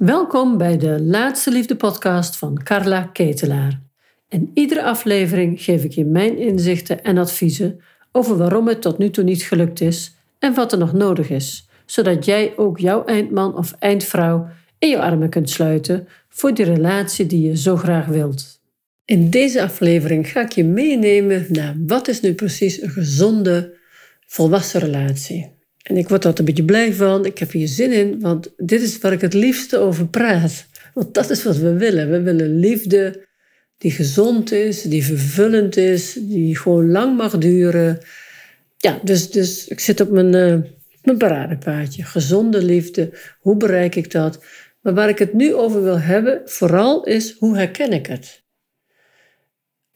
Welkom bij de Laatste Liefde podcast van Carla Ketelaar. In iedere aflevering geef ik je mijn inzichten en adviezen over waarom het tot nu toe niet gelukt is en wat er nog nodig is, zodat jij ook jouw eindman of eindvrouw in je armen kunt sluiten voor die relatie die je zo graag wilt. In deze aflevering ga ik je meenemen naar wat is nu precies een gezonde volwassen relatie. En ik word daar een beetje blij van. Ik heb hier zin in, want dit is waar ik het liefste over praat. Want dat is wat we willen. We willen liefde die gezond is, die vervullend is, die gewoon lang mag duren. Ja, dus, dus ik zit op mijn, uh, mijn paradepaadje. Gezonde liefde, hoe bereik ik dat? Maar waar ik het nu over wil hebben, vooral is hoe herken ik het?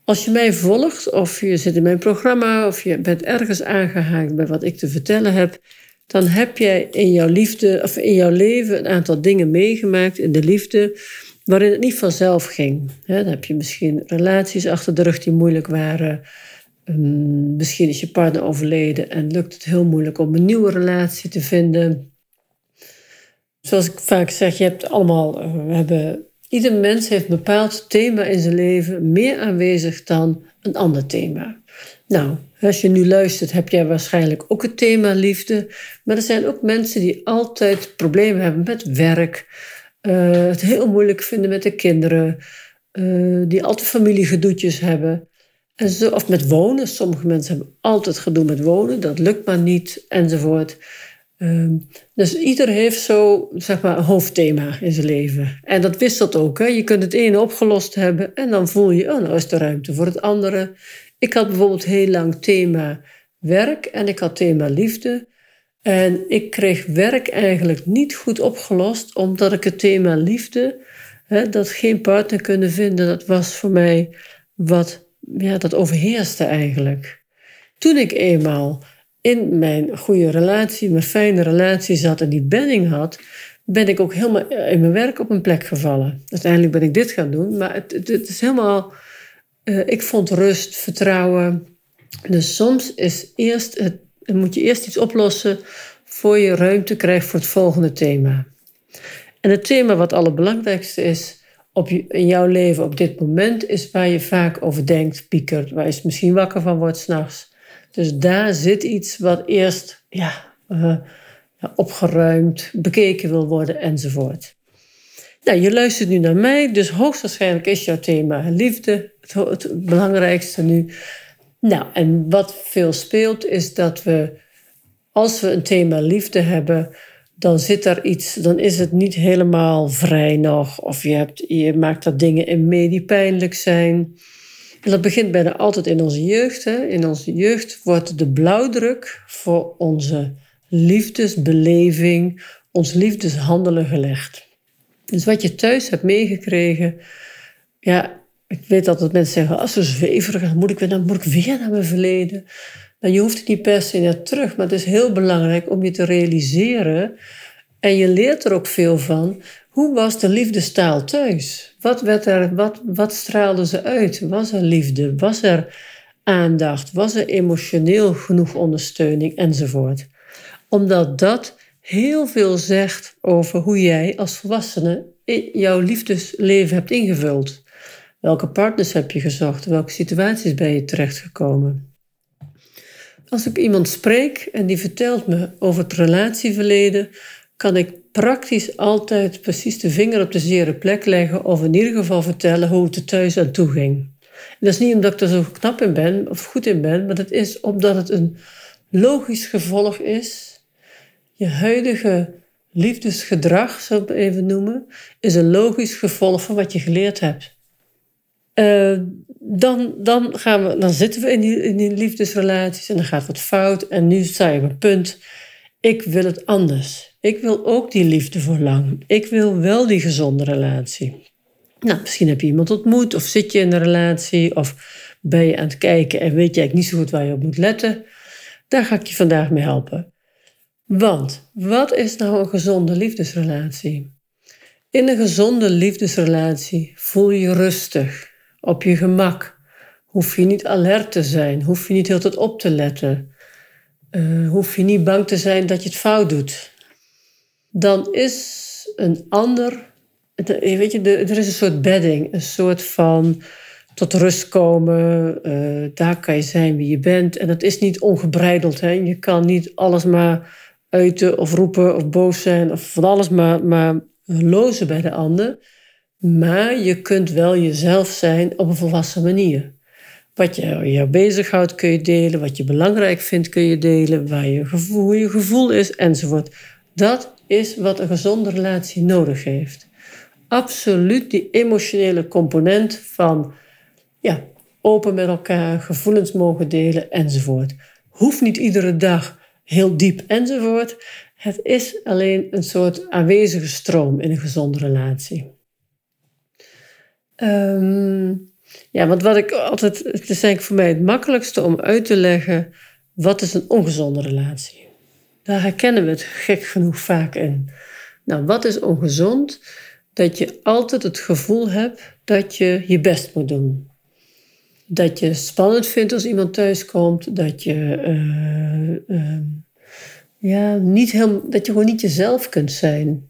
Als je mij volgt, of je zit in mijn programma, of je bent ergens aangehaakt bij wat ik te vertellen heb, dan heb jij in jouw liefde, of in jouw leven een aantal dingen meegemaakt in de liefde, waarin het niet vanzelf ging. dan heb je misschien relaties achter de rug die moeilijk waren. Ehm, misschien is je partner overleden en lukt het heel moeilijk om een nieuwe relatie te vinden. Zoals ik vaak zeg, je hebt allemaal, eh, we hebben Ieder mens heeft een bepaald thema in zijn leven meer aanwezig dan een ander thema. Nou, als je nu luistert, heb jij waarschijnlijk ook het thema liefde. Maar er zijn ook mensen die altijd problemen hebben met werk, uh, het heel moeilijk vinden met de kinderen, uh, die altijd familiegedoetjes hebben. En zo, of met wonen. Sommige mensen hebben altijd gedoe met wonen, dat lukt maar niet, enzovoort. Ehm, dus ieder heeft zo zeg maar, een hoofdthema in zijn leven. En dat wisselt ook. Hè? Je kunt het ene opgelost hebben en dan voel je, oh, nou is er ruimte voor het andere. Ik had bijvoorbeeld heel lang thema werk en ik had thema liefde. En ik kreeg werk eigenlijk niet goed opgelost, omdat ik het thema liefde, hè, dat geen partner kunnen vinden, dat was voor mij wat, ja, dat overheerste eigenlijk. Toen ik eenmaal in mijn goede relatie, mijn fijne relatie zat en die benning had, ben ik ook helemaal in mijn werk op een plek gevallen. Uiteindelijk ben ik dit gaan doen, maar het, het, is helemaal. Uh, ik vond rust, vertrouwen. Dus soms is eerst het, moet je eerst iets oplossen voor je ruimte krijgt voor het volgende thema. En het thema wat allerbelangrijkste is op je, in jouw leven op dit moment, is waar je vaak over denkt, piekert, waar je misschien wakker van wordt s'nachts. Dus daar zit iets wat eerst ja, uh, opgeruimd, bekeken wil worden enzovoort. Nou, je luistert nu naar mij, dus hoogstwaarschijnlijk is jouw thema liefde het, belangrijkste nu. Nou, en wat veel speelt is dat we, als we een thema liefde hebben, dan zit daar iets, dan is het niet helemaal vrij nog. Of je, hebt, je maakt er dingen in mee die pijnlijk zijn. En dat begint bijna altijd in onze jeugd. Hè. In onze jeugd wordt de blauwdruk voor onze liefdesbeleving, ons liefdeshandelen gelegd. Dus wat je thuis hebt meegekregen, ja, ik weet altijd mensen zeggen, als ze zweverig, dan moet ik weer, dan moet ik weer naar mijn verleden. Nou, je hoeft het niet per se naar terug, maar het is heel belangrijk om je te realiseren. En je leert er ook veel van. Hoe was de liefdestaal thuis? Wat, werd er, wat, wat straalde ze uit? Was er liefde? Was er aandacht? Was er emotioneel genoeg ondersteuning? Enzovoort. Omdat dat heel veel zegt over hoe jij als volwassene jouw liefdesleven hebt ingevuld. Welke partners heb je gezocht? Welke situaties ben je terechtgekomen? Als ik iemand spreek en die vertelt me over het relatieverleden, kan ik praktisch altijd precies de vinger op de zere plek leggen of in ieder geval vertellen hoe het er thuis aan toe ging. Dat is niet omdat ik er zo knap in ben of goed in ben, maar dat is omdat het een logisch gevolg is. Je huidige liefdesgedrag, zou ik het even noemen, is een logisch gevolg van wat je geleerd hebt. Uh, dan, dan, gaan we, dan zitten we in die, in liefdesrelaties en dan gaat wat fout. En nu sta je op een punt, ik wil het anders. Ik wil ook die liefde voor lang. Ik wil wel die gezonde relatie. Nou, misschien heb je iemand ontmoet of zit je in een relatie of ben je aan het kijken en weet je eigenlijk niet zo goed waar je op moet letten. Daar ga ik je vandaag mee helpen. Want wat is nou een gezonde liefdesrelatie? In een gezonde liefdesrelatie voel je rustig, op je gemak. Hoef je niet alert te zijn, hoef je niet heel tijd op te letten. Uh, hoef je niet bang te zijn dat je het fout doet dan is een ander weet je, er is een soort bedding, een soort van tot rust komen. Uh, daar kan je zijn wie je bent. En dat is niet ongebreideld. Hè? Je kan niet alles maar uiten of roepen of boos zijn of van alles maar, maar lozen bij de ander. Maar je kunt wel jezelf zijn op een volwassen manier. Wat je, jou bezighoudt kun je delen, wat je belangrijk vindt kun je delen, waar je gevoel, hoe je gevoel is enzovoort. Dat is wat een gezonde relatie nodig heeft. Absoluut die emotionele component van ja, open met elkaar, gevoelens mogen delen enzovoort. Hoeft niet iedere dag heel diep enzovoort. Het is alleen een soort aanwezige stroom in een gezonde relatie. Ehm, ja, want wat ik altijd, het is eigenlijk voor mij het makkelijkste om uit te leggen wat is een ongezonde relatie. Daar herkennen we het gek genoeg vaak in. Nou, wat is ongezond? Dat je altijd het gevoel hebt dat je je best moet doen. Dat je spannend vindt als iemand thuiskomt. Dat je, uh, uh, ja, niet heel, dat je gewoon niet jezelf kunt zijn.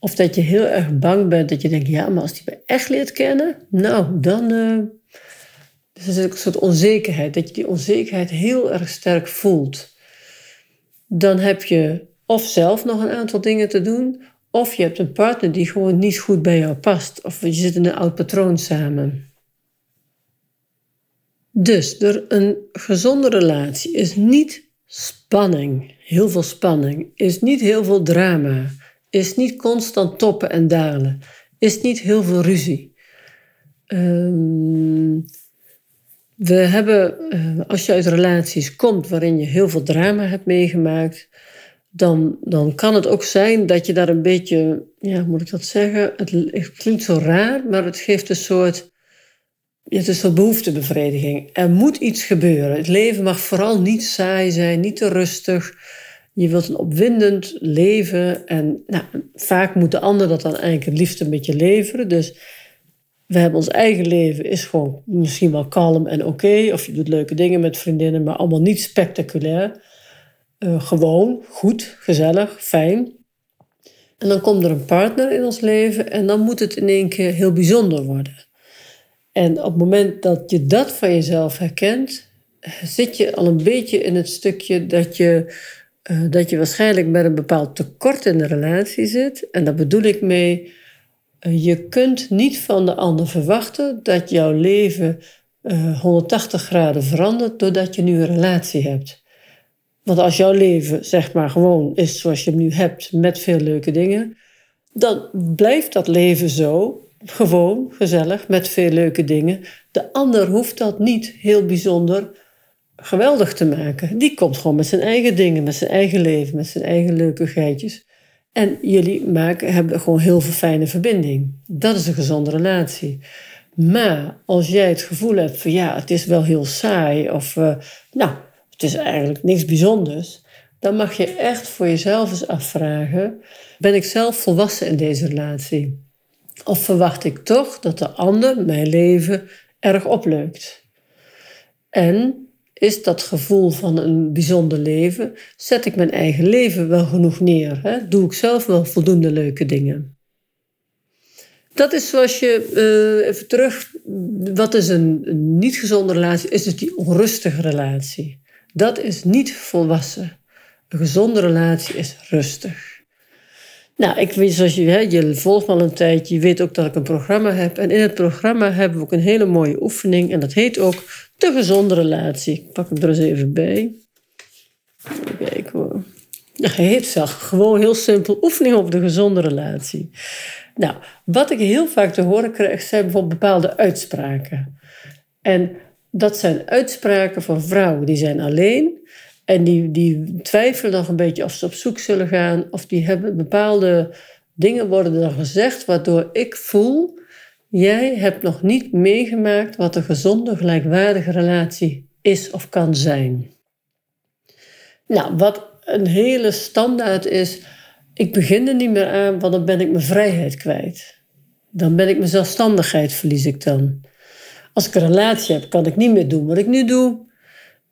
Of dat je heel erg bang bent dat je denkt, ja, maar als die me echt leert kennen, nou, dan. Uh, dus een soort onzekerheid, dat je die onzekerheid heel erg sterk voelt. Dan heb je of zelf nog een aantal dingen te doen, of je hebt een partner die gewoon niet goed bij jou past, of je zit in een oud patroon samen. Dus door een gezonde relatie is niet spanning, heel veel spanning, is niet heel veel drama, is niet constant toppen en dalen, is niet heel veel ruzie. Um, we hebben, eh, als je uit relaties komt waarin je heel veel drama hebt meegemaakt, dan, dan kan het ook zijn dat je daar een beetje, ja, moet ik dat zeggen? Het, het klinkt zo raar, maar het geeft een soort het is een behoeftebevrediging. Er moet iets gebeuren. Het leven mag vooral niet saai zijn, niet te rustig. Je wilt een opwindend leven. En nou, vaak moet de ander dat dan eigenlijk het liefst een beetje leveren. Dus we hebben ons eigen leven, is gewoon misschien wel kalm en oké. Of je doet leuke dingen met vriendinnen, maar allemaal niet spectaculair. Uh, gewoon, goed, gezellig, fijn. En dan komt er een partner in ons leven en dan moet het in één keer heel bijzonder worden. En op het moment dat je dat van jezelf herkent, zit je al een beetje in het stukje dat je, uh, dat je waarschijnlijk met een bepaald tekort in de relatie zit. En daar bedoel ik mee, uh, je kunt niet van de ander verwachten dat jouw leven uh, eh, 180 graden verandert doordat je nu een relatie hebt. Want als jouw leven zeg maar gewoon is zoals je hem nu hebt met veel leuke dingen, dan blijft dat leven zo gewoon, gezellig, met veel leuke dingen. De ander hoeft dat niet heel bijzonder geweldig te maken. Die komt gewoon met zijn eigen dingen, met zijn eigen leven, met zijn eigen leuke geitjes. En jullie maken, hebben gewoon heel veel fijne verbinding. Dat is een gezonde relatie. Maar als jij het gevoel hebt van ja, het is wel heel saai of uh, nou, het is eigenlijk niks bijzonders, dan mag je echt voor jezelf eens afvragen: ben ik zelf volwassen in deze relatie? Of verwacht ik toch dat de ander mijn leven erg opleukt? En is dat gevoel van een bijzonder leven, zet ik mijn eigen leven wel genoeg neer? Hè? Doe ik zelf wel voldoende leuke dingen? Dat is zoals je, uh, even terug, wat is een niet gezonde relatie? Is het die onrustige relatie? Dat is niet volwassen. Een gezonde relatie is rustig. Nou, ik weet, zoals je, hè, je volgt me al een tijdje, je weet ook dat ik een programma heb. En in het programma hebben we ook een hele mooie oefening. En dat heet ook de gezonde relatie. Ik pak hem er eens even bij. Kijken hoor. hij zelf gewoon heel simpel oefening op de gezonde relatie. Nou, wat ik heel vaak te horen krijg, zijn bijvoorbeeld bepaalde uitspraken. En dat zijn uitspraken van vrouwen die zijn alleen. En die, die twijfelen nog een beetje of ze op zoek zullen gaan. Of die hebben bepaalde dingen worden dan gezegd, waardoor ik voel, jij hebt nog niet meegemaakt wat een gezonde, gelijkwaardige relatie is of kan zijn. Nou, wat een hele standaard is, ik begin er niet meer aan, want dan ben ik mijn vrijheid kwijt. Dan ben ik mijn zelfstandigheid, verlies ik dan. Als ik een relatie heb, kan ik niet meer doen wat ik nu doe.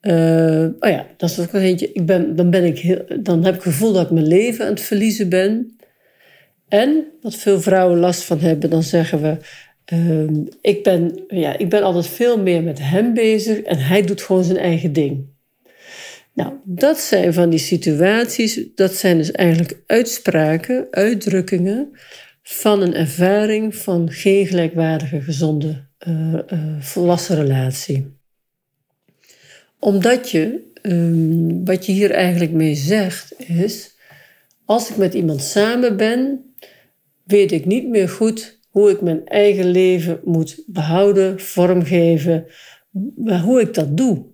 Uh, oh ja, dat is ook een eentje. Ik ben, dan, ben ik heel, dan heb ik het gevoel dat ik mijn leven aan het verliezen ben. En wat veel vrouwen last van hebben, dan zeggen we: ehm, ik, ben, ja, ik ben altijd veel meer met hem bezig en hij doet gewoon zijn eigen ding. Nou, dat zijn van die situaties, dat zijn dus eigenlijk uitspraken, uitdrukkingen van een ervaring van geen gelijkwaardige, gezonde, uh, uh, volwassen relatie. Omdat je, um, wat je hier eigenlijk mee zegt, is: als ik met iemand samen ben, weet ik niet meer goed hoe ik mijn eigen leven moet behouden, vormgeven, hoe ik dat doe. Op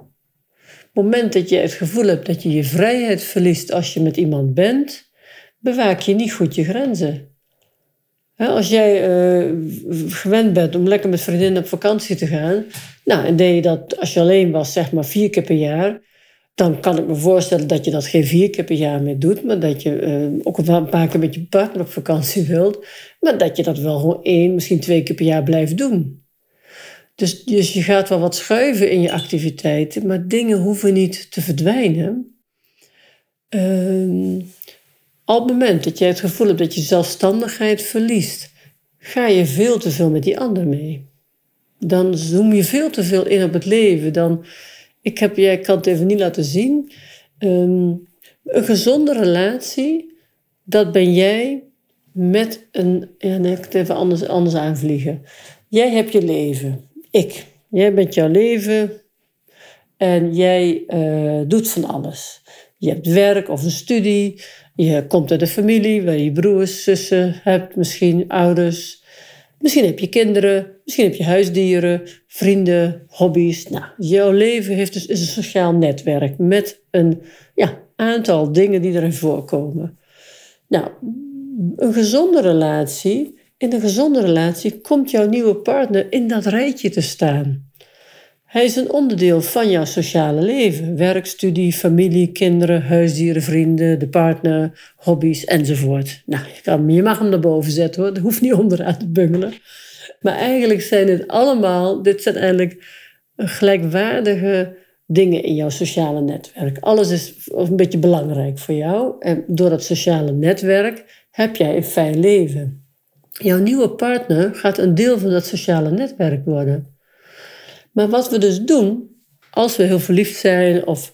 het moment dat je het gevoel hebt dat je je vrijheid verliest als je met iemand bent, bewaak je niet goed je grenzen. Als jij uh, gewend bent om lekker met vriendinnen op vakantie te gaan, nou, en deed je dat als je alleen was, zeg maar vier keer per jaar, dan kan ik me voorstellen dat je dat geen vier keer per jaar meer doet, maar dat je uh, ook een paar keer met je partner op vakantie wilt, maar dat je dat wel gewoon één, misschien twee keer per jaar blijft doen. Dus, dus je gaat wel wat schuiven in je activiteiten, maar dingen hoeven niet te verdwijnen. Uh, op het moment dat jij het gevoel hebt dat je zelfstandigheid verliest, ga je veel te veel met die ander mee. Dan zoom je veel te veel in op het leven. Dan, ik, heb, jij kan het even niet laten zien. Um, een gezonde relatie, dat ben jij met een. Ja, ik het even anders, anders aanvliegen. Jij hebt je leven. Ik. Jij bent jouw leven. En jij uh, doet van alles. Je hebt werk of een studie. Je komt uit een familie waar je broers, zussen hebt, misschien ouders. Misschien heb je kinderen, misschien heb je huisdieren, vrienden, hobby's. Nou, jouw leven heeft dus, een sociaal netwerk met een ja, aantal dingen die erin voorkomen. Nou, een gezonde relatie, in een gezonde relatie komt jouw nieuwe partner in dat rijtje te staan. Hij is een onderdeel van jouw sociale leven. Werk, studie, familie, kinderen, huisdieren, vrienden, de partner, hobby's enzovoort. Nou, je, kan, je mag hem boven zetten hoor, dat hoeft niet onderaan te bungelen. Maar eigenlijk zijn het allemaal, dit zijn eigenlijk gelijkwaardige dingen in jouw sociale netwerk. Alles is een beetje belangrijk voor jou. En door dat sociale netwerk heb jij een fijn leven. Jouw nieuwe partner gaat een deel van dat sociale netwerk worden. Maar wat we dus doen, als we heel verliefd zijn of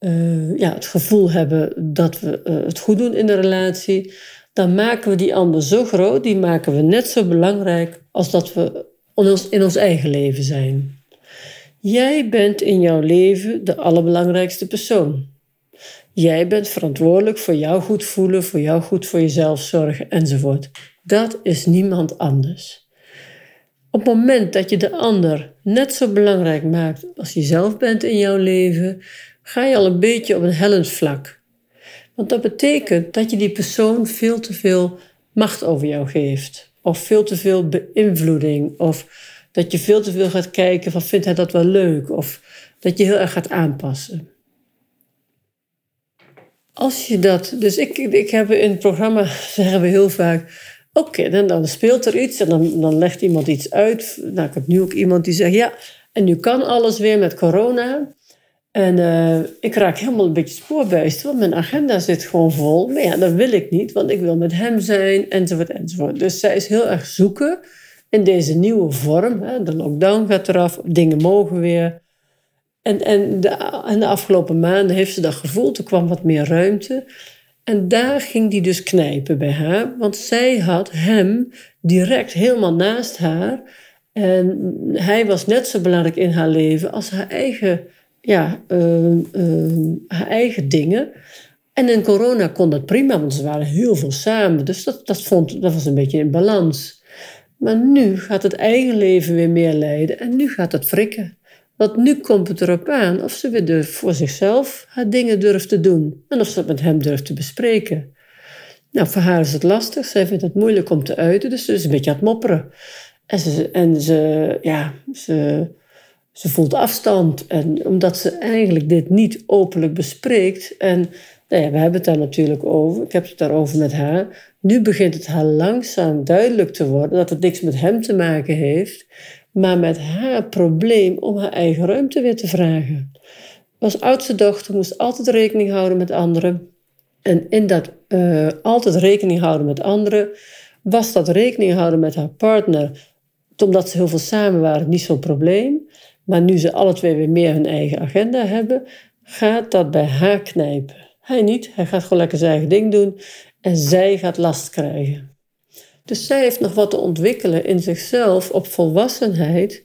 uh, ja, het gevoel hebben dat we uh, het goed doen in de relatie, dan maken we die ander zo groot, die maken we net zo belangrijk als dat we in ons eigen leven zijn. Jij bent in jouw leven de allerbelangrijkste persoon. Jij bent verantwoordelijk voor jouw goed voelen, voor jouw goed voor jezelf zorgen enzovoort. Dat is niemand anders. Op het moment dat je de ander net zo belangrijk maakt als jezelf bent in jouw leven, ga je al een beetje op een hellend vlak. Want dat betekent dat je die persoon veel te veel macht over jou geeft. Of veel te veel beïnvloeding. Of dat je veel te veel gaat kijken van vindt hij dat wel leuk. Of dat je heel erg gaat aanpassen. Als je dat, dus ik, ik heb in het programma, zeggen we heel vaak, Oké, dan, dan speelt er iets en dan, dan legt iemand iets uit. Nou, ik heb nu ook iemand die zegt, ja, en nu kan alles weer met corona. En uh, ik raak helemaal een beetje spoorbuist, want mijn agenda zit gewoon vol. Maar ja, dat wil ik niet, want ik wil met hem zijn, enzovoort, enzovoort. Dus zij is heel erg zoeken in deze nieuwe vorm. Hè. De lockdown gaat eraf, dingen mogen weer. En, en, de, en de afgelopen maanden heeft ze dat gevoeld. Er kwam wat meer ruimte. En daar ging die dus knijpen bij haar, want zij had hem direct helemaal naast haar. En hij was net zo belangrijk in haar leven als haar eigen, ja, uh, uh, haar eigen dingen. En in corona kon dat prima, want ze waren heel veel samen. Dus dat, dat, vond, dat was een beetje in balans. Maar nu gaat het eigen leven weer meer leiden en nu gaat het frikken. Want nu komt het erop aan of ze weer voor zichzelf haar dingen durft te doen en of ze het met hem durft te bespreken. Nou, voor haar is het lastig. Zij vindt het moeilijk om te uiten, dus ze is een beetje aan het mopperen. En ze, en ze, ja, ze, ze voelt afstand. En omdat ze eigenlijk dit niet openlijk bespreekt. En nou ja, we hebben het daar natuurlijk over. Ik heb het daarover met haar. Nu begint het haar langzaam duidelijk te worden dat het niks met hem te maken heeft maar met haar probleem om haar eigen ruimte weer te vragen. Als oudste dochter moest altijd rekening houden met anderen. En in dat uh, altijd rekening houden met anderen, was dat rekening houden met haar partner, omdat ze heel veel samen waren, niet zo'n probleem. Maar nu ze alle twee weer meer hun eigen agenda hebben, gaat dat bij haar knijpen. Hij niet, hij gaat gewoon lekker zijn eigen ding doen en zij gaat last krijgen. Dus zij heeft nog wat te ontwikkelen in zichzelf op volwassenheid.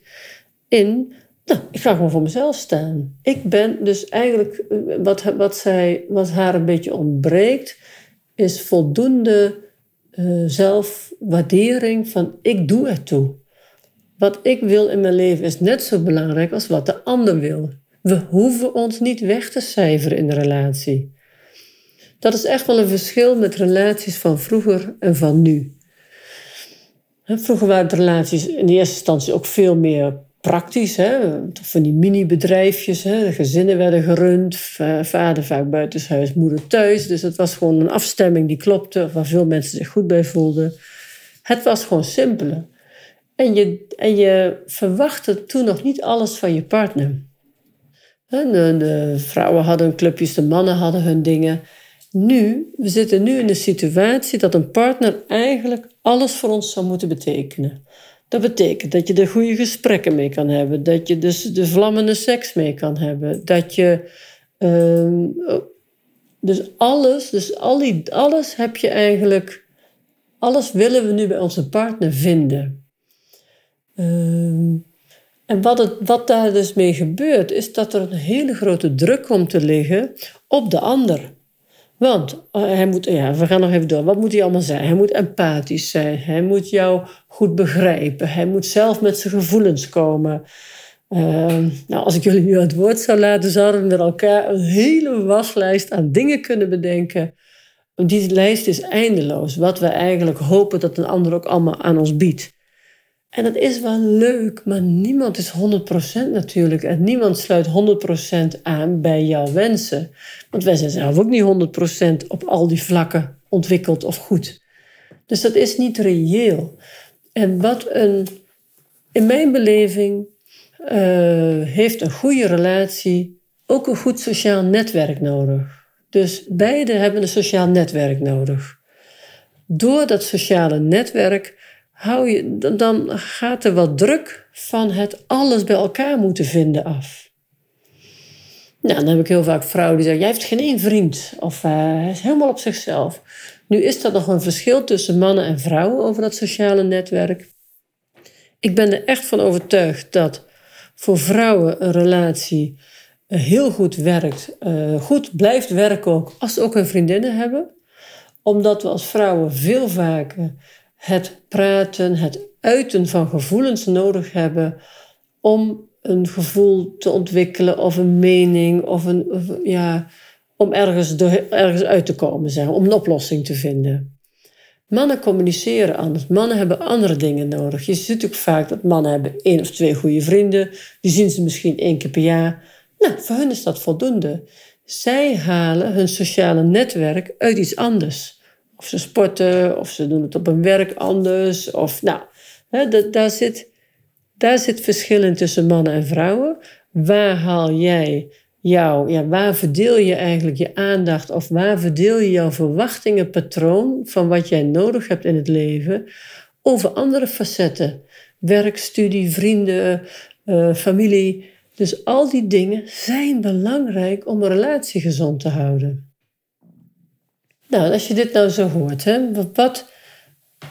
In, nou, ik ga gewoon voor mezelf staan. Ik ben dus eigenlijk, eh, wat, wat, zij, wat haar een beetje ontbreekt, is voldoende uh, zelfwaardering van ik doe het toe. Wat ik wil in mijn leven is net zo belangrijk als wat de ander wil. We hoeven ons niet weg te cijferen in de relatie. Dat is echt wel een verschil met relaties van vroeger en van nu. Vroeger waren de relaties in de eerste instantie ook veel meer praktisch. Hè? Van die mini-bedrijfjes. Hè? De gezinnen werden gerund. Vader vaak buitenshuis, moeder thuis. Dus het was gewoon een afstemming die klopte. Waar veel mensen zich goed bij voelden. Het was gewoon simpeler. En je, en je verwachtte toen nog niet alles van je partner. De, vrouwen hadden hun clubjes, de mannen hadden hun dingen. Nu, we zitten nu in de situatie dat een partner eigenlijk alles voor ons zou moeten betekenen. Dat betekent dat je er goede gesprekken mee kan hebben, dat je dus de vlammende seks mee kan hebben, dat je. Uh, dus alles, dus al die, alles heb je eigenlijk. Alles willen we nu bij onze partner vinden. Uh, en wat, het, wat daar dus mee gebeurt, is dat er een hele grote druk komt te liggen op de ander. Want eh, hij moet, ja, we gaan nog even door. Wat moet hij allemaal zijn? Hij moet empathisch zijn. Hij moet jou goed begrijpen. Hij moet zelf met zijn gevoelens komen. Ehm, nou, als ik jullie nu het woord zou laten, zouden we met elkaar een hele waslijst aan dingen kunnen bedenken. Die lijst is eindeloos. Wat we eigenlijk hopen dat een ander ook allemaal aan ons biedt. En dat is wel leuk, maar niemand is 100% natuurlijk. En niemand sluit 100% aan bij jouw wensen. Want wij zijn zelf ook niet 100% op al die vlakken ontwikkeld of goed. Dus dat is niet reëel. En wat een, in mijn beleving uh, heeft een goede relatie ook een goed sociaal netwerk nodig. Dus beide hebben een sociaal netwerk nodig. Door dat sociale netwerk hou je, dan gaat er wat druk van het alles bij elkaar moeten vinden af. Nou, dan heb ik heel vaak vrouwen die zeggen: Jij heeft geen één vriend. Of uh, hij is helemaal op zichzelf. Nu is er nog een verschil tussen mannen en vrouwen over dat sociale netwerk. Ik ben er echt van overtuigd dat voor vrouwen een relatie eh, heel goed werkt, uh, goed blijft werken ook als ze ook hun vriendinnen hebben. Omdat we als vrouwen veel vaker het praten, het uiten van gevoelens nodig hebben om een gevoel te ontwikkelen of een mening of een, ja, om ergens, ergens uit te komen, zeg, om een oplossing te vinden. Mannen communiceren anders. Mannen hebben andere dingen nodig. Je ziet ook vaak dat mannen hebben één of twee goede vrienden. Die zien ze misschien één keer per jaar. Nou, voor hen is dat voldoende. Zij halen hun sociale netwerk uit iets anders. Of ze sporten, of ze doen het op hun werk anders. Of nou, hè, daar, zit, daar zit verschil tussen mannen en vrouwen. Waar haal jij jou, ja, waar verdeel je eigenlijk je aandacht of waar verdeel je jouw verwachtingenpatroon van wat jij nodig hebt in het leven over andere facetten? Werk, studie, vrienden, uh, familie. Dus al die dingen zijn belangrijk om een relatie gezond te houden. Nou, als je dit nou zo hoort, hè, wat,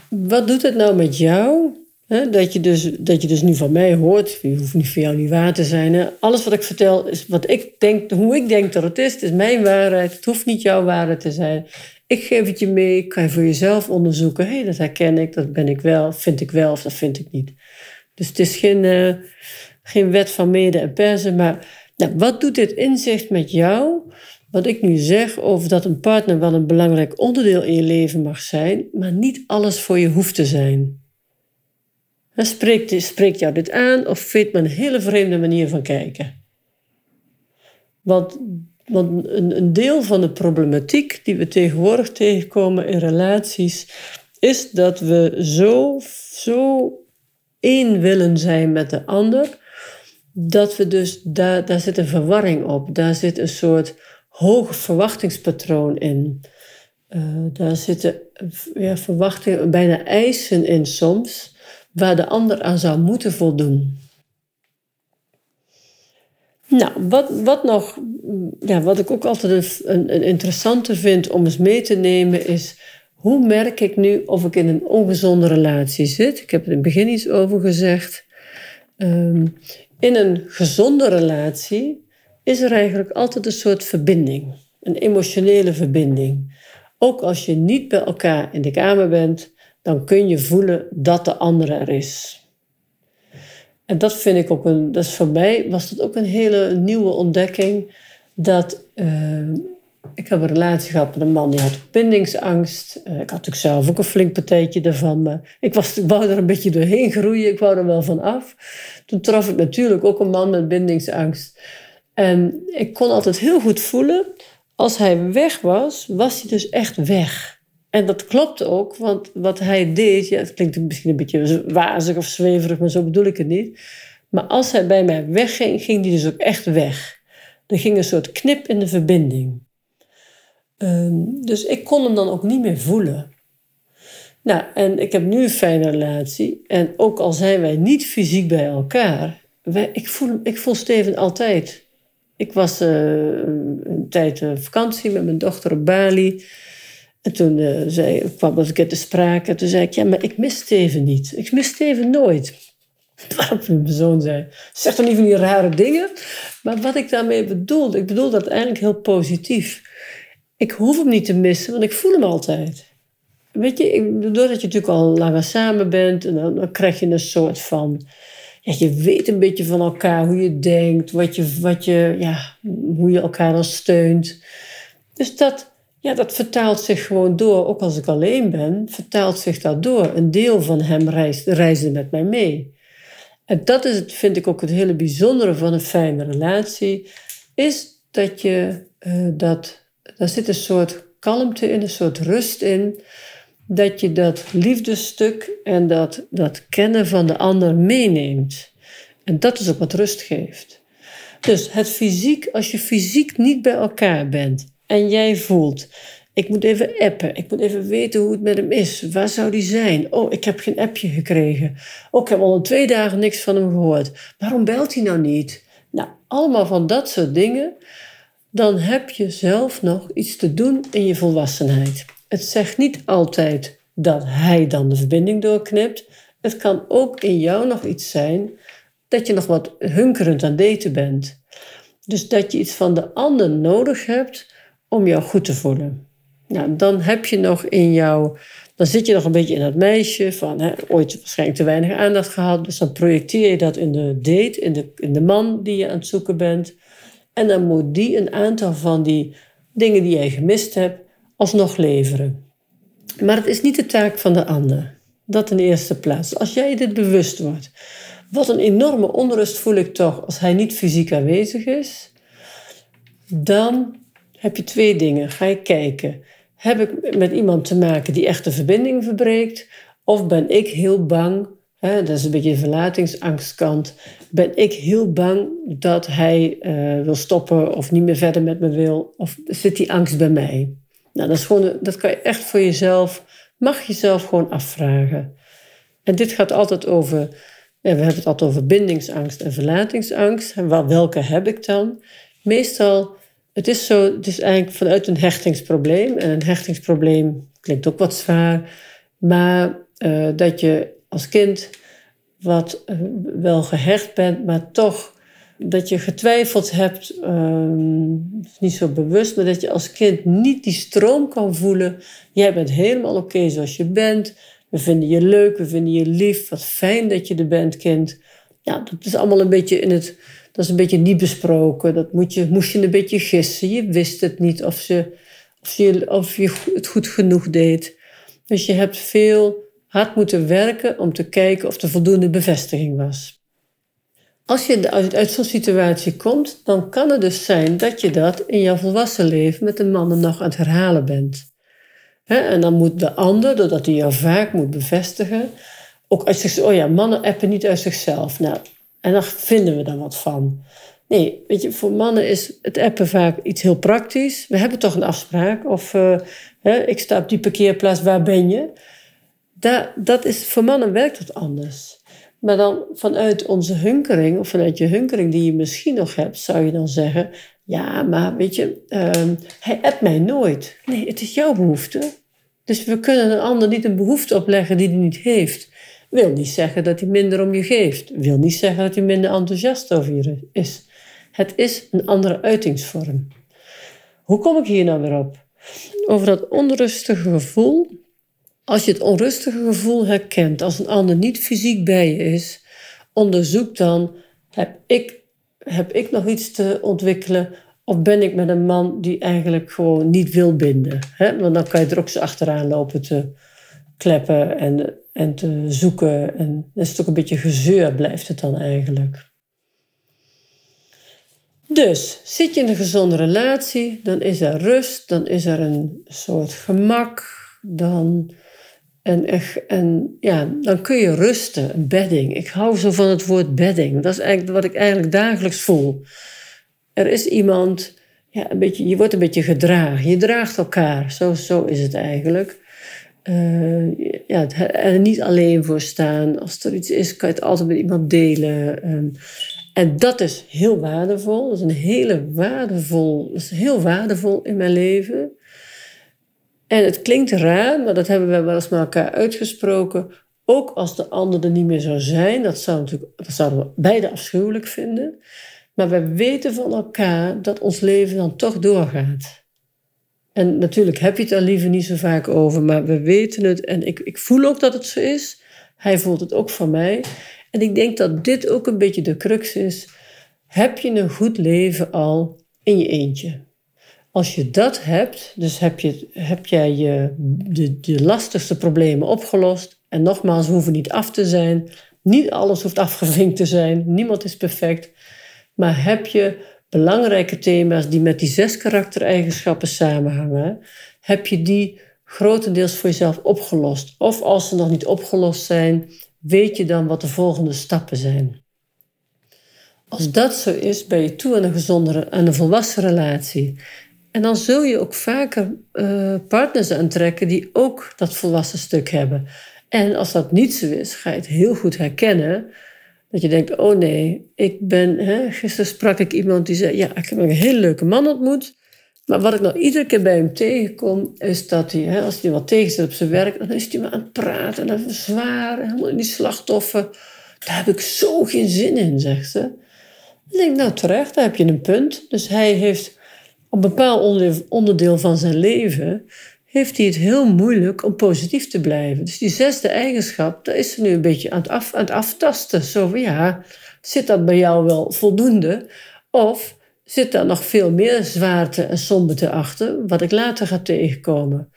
wat doet het nou met jou? Hè, dat, je dus, dat je dus nu van mij hoort, je hoeft niet voor jou niet waar te zijn. Alles wat ik vertel is wat ik denk, hoe ik denk dat het is. Het is mijn waarheid, het hoeft niet jouw waarheid te zijn. Ik geef het je mee, kan je voor jezelf onderzoeken. Hé, hey, dat herken ik, dat ben ik wel, vind ik wel of dat vind ik niet. Dus het is geen, uh, geen wet van mede en persen, maar nou, wat doet dit inzicht met jou? Wat ik nu zeg over dat een partner wel een belangrijk onderdeel in je leven mag zijn, maar niet alles voor je hoeft te zijn. Spreekt, jou dit aan of vindt men een hele vreemde manier van kijken? Want, want een, een deel van de problematiek die we tegenwoordig tegenkomen in relaties, is dat we zo, zo één willen zijn met de ander, dat we dus, daar, daar zit een verwarring op. Daar zit een soort hoog verwachtingspatroon in. daar zitten ja, verwachtingen, bijna eisen in soms, waar de ander aan zou moeten voldoen. Nou, wat, wat nog, ja, wat ik ook altijd een, een interessante vind om eens mee te nemen, is hoe merk ik nu of ik in een ongezonde relatie zit? Ik heb er in het begin iets over gezegd. Ehm, in een gezonde relatie is er eigenlijk altijd een soort verbinding, een emotionele verbinding. Ook als je niet bij elkaar in de kamer bent, dan kun je voelen dat de andere er is. En dat vind ik ook een, dat is voor mij was dat ook een hele nieuwe ontdekking. Dat uh, ik heb een relatie gehad met een man die had bindingsangst. Uh, ik had natuurlijk zelf ook een flink partijtje. Maar ik, was, ik wou er een beetje doorheen groeien. Ik wou er wel van af. Toen trof ik natuurlijk ook een man met bindingsangst. En ik kon altijd heel goed voelen. Als hij weg was, was hij dus echt weg. En dat klopt ook, want wat hij deed, ja, het klinkt misschien een beetje wazig of zweverig, maar zo bedoel ik het niet. Maar als hij bij mij wegging, ging hij dus ook echt weg. Er ging een soort knip in de verbinding. Ehm, dus ik kon hem dan ook niet meer voelen. Nou, en ik heb nu een fijne relatie. En ook al zijn wij niet fysiek bij elkaar, wij, ik, voel, ik voel Steven altijd. Ik was uh, een tijd uh, vakantie met mijn dochter op Bali. En toen uh, zei, kwam dat ik te sprake. Toen zei ik, ja, maar ik mis Steven niet. Ik mis Steven nooit. Waarop mijn zoon zei, zeg toch niet van die rare dingen? Maar wat ik daarmee bedoelde, ik bedoel dat eigenlijk heel positief. Ik hoef hem niet te missen, want ik voel hem altijd. Weet je, doordat je natuurlijk al langer samen bent, en dan, dan krijg je een soort van... Ja, je weet een beetje van elkaar hoe je denkt, wat je, wat je, ja, hoe je elkaar dan steunt. Dus dat, ja, dat vertaalt zich gewoon door. Ook als ik alleen ben, vertaalt zich dat door. Een deel van hem reist, reisde met mij mee. En dat is het, vind ik ook het hele bijzondere van een fijne relatie. Is dat je uh, dat. Daar zit een soort kalmte in, een soort rust in. Dat je dat liefdesstuk en dat, dat kennen van de ander meeneemt. En dat is ook wat rust geeft. Dus het fysiek, als je fysiek niet bij elkaar bent en jij voelt, ik moet even appen, ik moet even weten hoe het met hem is, waar zou die zijn? Oh, ik heb geen appje gekregen. Oh, ik heb al twee dagen niks van hem gehoord. Waarom belt hij nou niet? Nou, allemaal van dat soort dingen. Dan heb je zelf nog iets te doen in je volwassenheid. Het zegt niet altijd dat hij dan de verbinding doorknipt. Het kan ook in jou nog iets zijn dat je nog wat hunkerend aan daten bent. Dus dat je iets van de ander nodig hebt om jou goed te voelen. Nou, dan heb je nog in jou, dan zit je nog een beetje in dat meisje van hè, ooit waarschijnlijk te weinig aandacht gehad. Dus dan projecteer je dat in de date, in de, in de man die je aan het zoeken bent. En dan moet die een aantal van die dingen die jij gemist hebt, alsnog leveren. Maar het is niet de taak van de ander. Dat in de eerste plaats. Als jij dit bewust wordt. Wat een enorme onrust voel ik toch als hij niet fysiek aanwezig is. Dan heb je twee dingen. Ga je kijken. Heb ik met iemand te maken die echt de verbinding verbreekt? Of ben ik heel bang, hè, dat is een beetje de verlatingsangstkant, ben ik heel bang dat hij uh, wil stoppen of niet meer verder met me wil? Of zit die angst bij mij? Nou, dat, is gewoon, dat kan je echt voor jezelf, mag jezelf gewoon afvragen. En dit gaat altijd over, we hebben het altijd over bindingsangst en verlatingsangst. welke heb ik dan? Meestal het is zo, het is eigenlijk vanuit een hechtingsprobleem. En een hechtingsprobleem klinkt ook wat zwaar. Maar uh, dat je als kind wat uh, wel gehecht bent, maar toch dat je getwijfeld hebt, uh, niet zo bewust, maar dat je als kind niet die stroom kan voelen. Jij bent helemaal oké zoals je bent. We vinden je leuk, we vinden je lief. Wat fijn dat je er bent, kind. Ja, dat is allemaal een beetje in het dat is een beetje niet besproken. Dat moet je, moest je een beetje gissen. Je wist het niet of, ze, je, of je het goed genoeg deed. Dus je hebt veel hard moeten werken om te kijken of er voldoende bevestiging was. Als je uit, zo'n situatie komt, dan kan het dus zijn dat je dat in jouw volwassen leven met de mannen nog aan het herhalen bent. en dan moet de ander, doordat hij jou vaak moet bevestigen, ook uit zichzelf, oh ja, mannen appen niet uit zichzelf. Nou, en daar vinden we dan wat van. Nee, weet je, voor mannen is het appen vaak iets heel praktisch. We hebben toch een afspraak. Of hè, ik sta op die parkeerplaats, waar ben je? Da dat is, voor mannen werkt dat anders. Maar dan vanuit onze hunkering, of vanuit je hunkering die je misschien nog hebt, zou je dan zeggen: Ja, maar weet je, uh, hij appt mij nooit. Nee, het is jouw behoefte. Dus we kunnen een ander niet een behoefte opleggen die hij niet heeft. Wil niet zeggen dat hij minder om je geeft. Wil niet zeggen dat hij minder enthousiast over je is. Het is een andere uitingsvorm. Hoe kom ik hier nou weer op? Over dat onrustige gevoel. Als je het onrustige gevoel herkent als een ander niet fysiek bij je is, onderzoek dan: heb ik, heb ik nog iets te ontwikkelen of ben ik met een man die eigenlijk gewoon niet wil binden? Hè? Want dan kan je er ook zo achteraan lopen te kleppen en, en te zoeken. En dan is ook een beetje gezeur, blijft het dan eigenlijk. Dus zit je in een gezonde relatie, dan is er rust, dan is er een soort gemak, dan, en, en, ja, dan kun je rusten, bedding. Ik hou zo van het woord bedding. Dat is eigenlijk wat ik eigenlijk dagelijks voel. Er is iemand, ja, een beetje, je wordt een beetje gedragen. Je draagt elkaar, zo, zo is het eigenlijk. Uh, ja, er niet alleen voor staan. Als er iets is, kan je het altijd met iemand delen. Ehm, en dat is heel waardevol. Dat is een hele waardevol, dat is heel waardevol in mijn leven. En het klinkt raar, maar dat hebben we wel eens met elkaar uitgesproken. Ook als de ander er niet meer zou zijn, dat, zou natuurlijk, dat zouden we beide afschuwelijk vinden. Maar we weten van elkaar dat ons leven dan toch doorgaat. En natuurlijk heb je het er liever niet zo vaak over, maar we weten het. En ik, ik voel ook dat het zo is. Hij voelt het ook van mij. En ik denk dat dit ook een beetje de crux is. Heb je een goed leven al in je eentje? Als je dat hebt, dus heb, je, heb jij je, de, de lastigste problemen opgelost. En nogmaals, we hoeven niet af te zijn. Niet alles hoeft afgevinkt te zijn. Niemand is perfect. Maar heb je belangrijke thema's die met die zes karaktereigenschappen samenhangen, heb je die grotendeels voor jezelf opgelost. Of als ze nog niet opgelost zijn, weet je dan wat de volgende stappen zijn. Als dat zo is, ben je toe aan een gezondere, aan een volwassen relatie. En dan zul je ook vaker uh, partners aantrekken die ook dat volwassen stuk hebben. En als dat niet zo is, ga je het heel goed herkennen. Dat je denkt, oh nee, ik ben... Hè, gisteren sprak ik iemand die zei, ja, ik heb een hele leuke man ontmoet. Maar wat ik nou iedere keer bij hem tegenkom, is dat hij, hè, als hij wat tegenzet op zijn werk, dan is hij maar aan het praten. En dan zwaar, helemaal in die slachtoffer. Daar heb ik zo geen zin in, zegt ze. Dan denk ik, nou terecht, daar heb je een punt. Dus hij heeft op een bepaald onderdeel van zijn leven, heeft hij het heel moeilijk om positief te blijven. Dus die zesde eigenschap, daar is ze nu een beetje aan het, af, aan het aftasten. Zo van, ja, zit dat bij jou wel voldoende? Of zit daar nog veel meer zwaarte en somberte achter, wat ik later ga tegenkomen.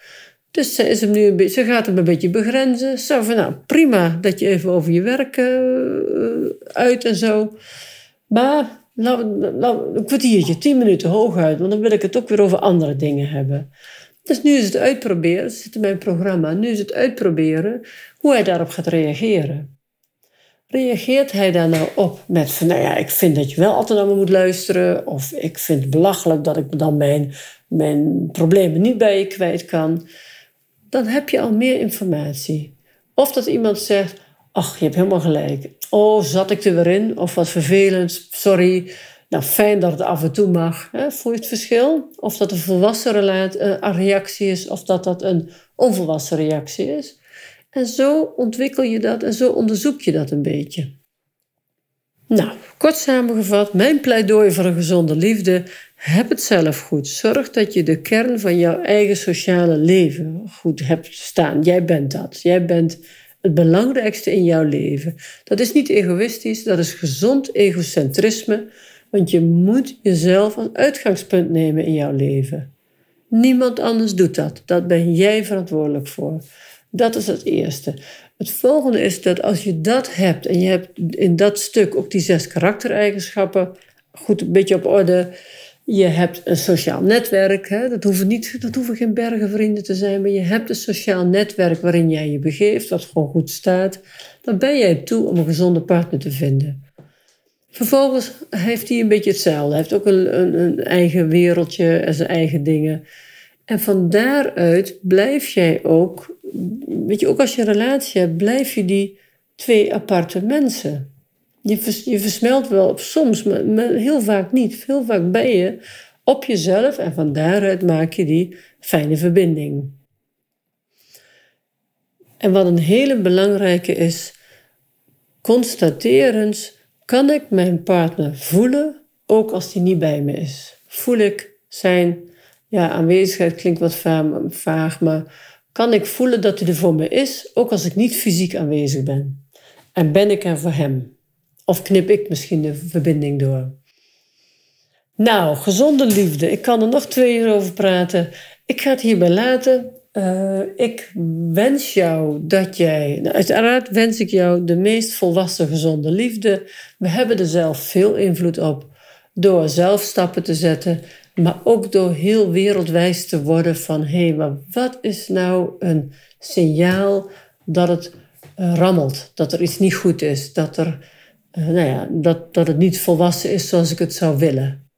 Dus ze, is hem nu een beetje, ze gaat hem een beetje begrenzen. Zo van, nou, prima dat je even over je werk uh, uit en zo. Maar een kwartiertje, tien minuten hooguit, want dan wil ik het ook weer over andere dingen hebben. Dus nu is het uitproberen, zit in mijn programma, nu is het uitproberen hoe hij daarop gaat reageren. Reageert hij daar nou op met nou ja, ik vind dat je wel altijd naar me moet luisteren, of ik vind het belachelijk dat ik dan mijn, mijn problemen niet bij je kwijt kan, dan heb je al meer informatie. Of dat iemand zegt, ach, je hebt helemaal gelijk. Oh, zat ik er weer in? Of wat vervelend, sorry. Nou, fijn dat het af en toe mag. Hè? Voel je het verschil? Of dat een volwassen eh, reactie is, of dat dat een onvolwassen reactie is. En zo ontwikkel je dat en zo onderzoek je dat een beetje. Nou, kort samengevat, mijn pleidooi voor een gezonde liefde. Heb het zelf goed. Zorg dat je de kern van jouw eigen sociale leven goed hebt staan. Jij bent dat. Jij bent het belangrijkste in jouw leven. Dat is niet egoïstisch, dat is gezond egocentrisme. Want je moet jezelf als uitgangspunt nemen in jouw leven. Niemand anders doet dat. Dat ben jij verantwoordelijk voor. Dat is het eerste. Het volgende is dat als je dat hebt en je hebt in dat stuk ook die zes karaktereigenschappen goed een beetje op orde. Je hebt een sociaal netwerk. Hè? Dat, hoeven niet, dat hoeven geen bergen vrienden te zijn, maar je hebt een sociaal netwerk waarin jij je begeeft, wat gewoon goed staat. Dan ben jij toe om een gezonde partner te vinden. Vervolgens heeft hij een beetje hetzelfde. Hij heeft ook een, een, een eigen wereldje en zijn eigen dingen. En van daaruit blijf jij ook, weet je, ook als je een relatie hebt, blijf je die twee aparte mensen. Je, je versmelt wel soms, maar, maar, heel vaak niet. Heel vaak ben je op jezelf en van daaruit maak je die fijne verbinding. En wat een hele belangrijke is, constaterens, kan ik mijn partner voelen, ook als die niet bij me is? Voel ik zijn ja, aanwezigheid, klinkt wat vaag, maar kan ik voelen dat hij er voor me is, ook als ik niet fysiek aanwezig ben? En ben ik er voor hem? Of knip ik misschien de verbinding door? Nou, gezonde liefde. Ik kan er nog twee uur over praten. Ik ga het hierbij laten. Uh, ik wens jou dat jij, nou, uiteraard wens ik jou de meest volwassen gezonde liefde. We hebben er zelf veel invloed op door zelf stappen te zetten, maar ook door heel wereldwijs te worden van hé, hey, maar wat is nou een signaal dat het uh, rammelt, dat er iets niet goed is, dat, er, uh, nou ja, dat, dat het niet volwassen is zoals ik het zou willen.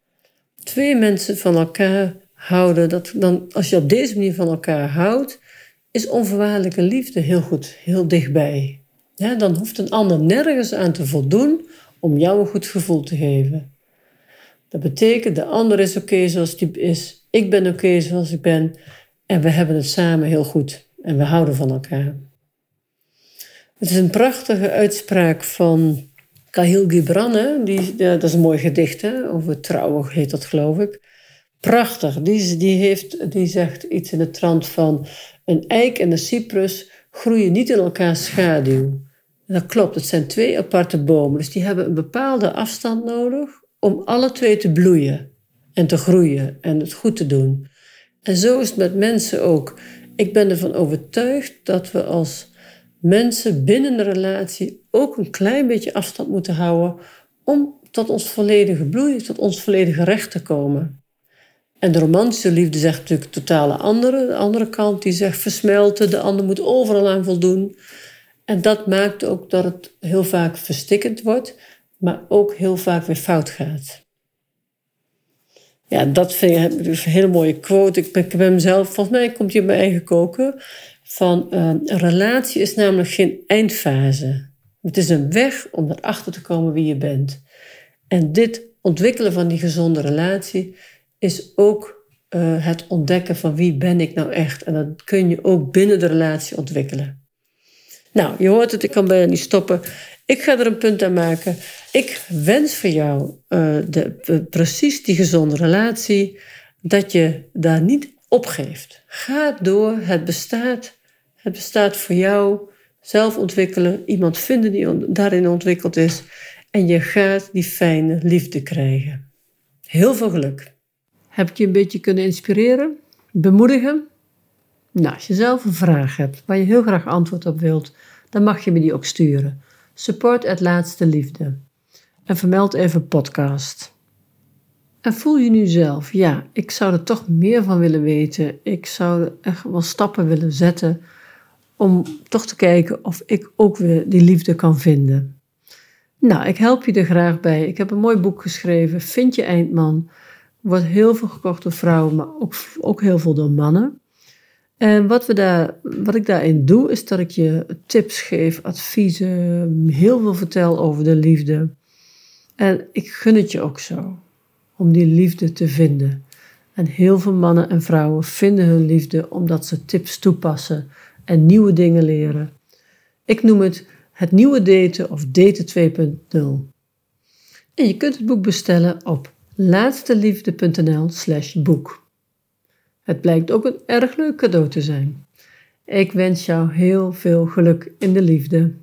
Twee mensen van elkaar houden, dat dan, als je op deze manier van elkaar houdt, is onvoorwaardelijke liefde heel goed, heel dichtbij. Dan hoeft een ander nergens aan te voldoen om jou een goed gevoel te geven. Dat betekent, de ander is oké zoals die is, ik ben oké zoals ik ben en we hebben het samen heel goed en we houden van elkaar. Het is een prachtige uitspraak van Kahil Gibran, hè? Die, dat is een mooi gedicht hè? over trouwen, heet dat geloof ik. Prachtig. Die, die, heeft, die zegt iets in de trant van... een eik en een cyprus groeien niet in elkaars schaduw. dat klopt, het zijn twee aparte bomen. Dus die hebben een bepaalde afstand nodig om alle twee te bloeien en te groeien en het goed te doen. En zo is het met mensen ook. Ik ben ervan overtuigd dat we als mensen binnen de relatie ook een klein beetje afstand moeten houden om tot ons volledige bloei, tot ons volledige recht te komen. En de romantische liefde zegt natuurlijk totale andere. De andere kant die zegt versmelten, de ander moet overal aan voldoen. En dat maakt ook dat het heel vaak verstikkend wordt, maar ook heel vaak weer fout gaat. Ja, dat vind ik een hele mooie quote. Ik ben, ik volgens mij komt hij op mijn eigen koken. Van uh, een relatie is namelijk geen eindfase. Het is een weg om erachter te komen wie je bent. En dit ontwikkelen van die gezonde relatie is ook uh, het ontdekken van wie ben ik nou echt. En dat kun je ook binnen de relatie ontwikkelen. Nou, je hoort het, ik kan bijna niet stoppen. Ik ga er een punt aan maken. Ik wens voor jou uh, de, precies die gezonde relatie, dat je daar niet opgeeft. Ga door, het bestaat. Het bestaat voor jou. Zelf ontwikkelen, iemand vinden die daarin ontwikkeld is. En je gaat die fijne liefde krijgen. Heel veel geluk. Heb ik je een beetje kunnen inspireren? Bemoedigen? Nou, als je zelf een vraag hebt waar je heel graag antwoord op wilt, dan mag je me die ook sturen. Support het laatste liefde. En vermeld even podcast. En voel je nu zelf, ja, ik zou er toch meer van willen weten. Ik zou echt wel stappen willen zetten om toch te kijken of ik ook weer die liefde kan vinden. Nou, ik help je er graag bij. Ik heb een mooi boek geschreven, Vind je Eindman wordt heel veel gekocht door vrouwen, maar ook, ook heel veel door mannen. En wat, we daar, wat ik daarin doe, is dat ik je tips geef, adviezen, heel veel vertel over de liefde. En ik gun het je ook zo, om die liefde te vinden. En heel veel mannen en vrouwen vinden hun liefde omdat ze tips toepassen en nieuwe dingen leren. Ik noem het het nieuwe daten of daten 2.0. En je kunt het boek bestellen op laatsteliefde.nl slash boek. Het blijkt ook een erg leuk cadeau te zijn. Ik wens jou heel veel geluk in de liefde.